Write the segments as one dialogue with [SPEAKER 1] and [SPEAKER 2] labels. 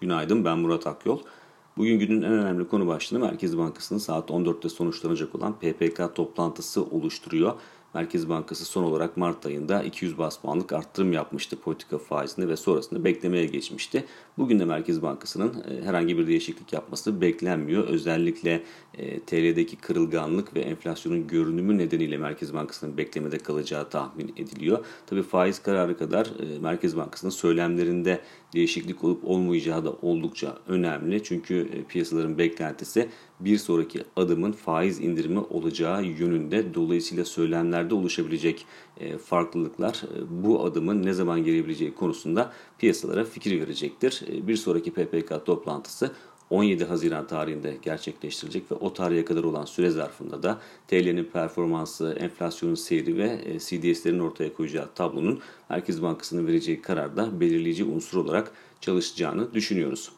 [SPEAKER 1] Günaydın ben Murat Akyol. Bugün günün en önemli konu başlığı Merkez Bankası'nın saat 14'te sonuçlanacak olan PPK toplantısı oluşturuyor. Merkez Bankası son olarak Mart ayında 200 bas puanlık arttırım yapmıştı politika faizini ve sonrasında beklemeye geçmişti. Bugün de Merkez Bankası'nın e, herhangi bir değişiklik yapması beklenmiyor. Özellikle e, TL'deki kırılganlık ve enflasyonun görünümü nedeniyle Merkez Bankası'nın beklemede kalacağı tahmin ediliyor. Tabii faiz kararı kadar e, Merkez Bankası'nın söylemlerinde değişiklik olup olmayacağı da oldukça önemli. Çünkü piyasaların beklentisi bir sonraki adımın faiz indirimi olacağı yönünde. Dolayısıyla söylemlerde oluşabilecek e, farklılıklar e, bu adımın ne zaman gelebileceği konusunda piyasalara fikir verecektir. E, bir sonraki PPK toplantısı 17 Haziran tarihinde gerçekleştirilecek ve o tarihe kadar olan süre zarfında da TL'nin performansı, enflasyonun seyri ve CDS'lerin ortaya koyacağı tablonun Merkez Bankası'nın vereceği kararda belirleyici unsur olarak çalışacağını düşünüyoruz.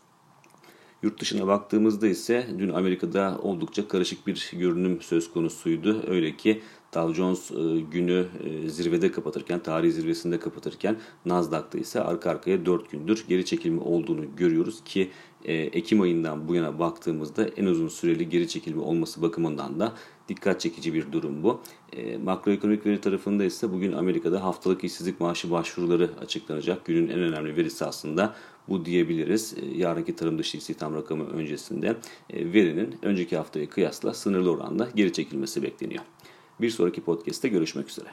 [SPEAKER 1] Yurt dışına baktığımızda ise dün Amerika'da oldukça karışık bir görünüm söz konusuydu. Öyle ki Dow Jones e, günü e, zirvede kapatırken, tarihi zirvesinde kapatırken Nasdaq'ta ise arka arkaya 4 gündür geri çekilme olduğunu görüyoruz ki e, Ekim ayından bu yana baktığımızda en uzun süreli geri çekilme olması bakımından da dikkat çekici bir durum bu. Makroekonomik veri tarafında ise bugün Amerika'da haftalık işsizlik maaşı başvuruları açıklanacak. Günün en önemli verisi aslında bu diyebiliriz. Yarınki tarım dışı istihdam rakamı öncesinde verinin önceki haftaya kıyasla sınırlı oranda geri çekilmesi bekleniyor. Bir sonraki podcast'te görüşmek üzere.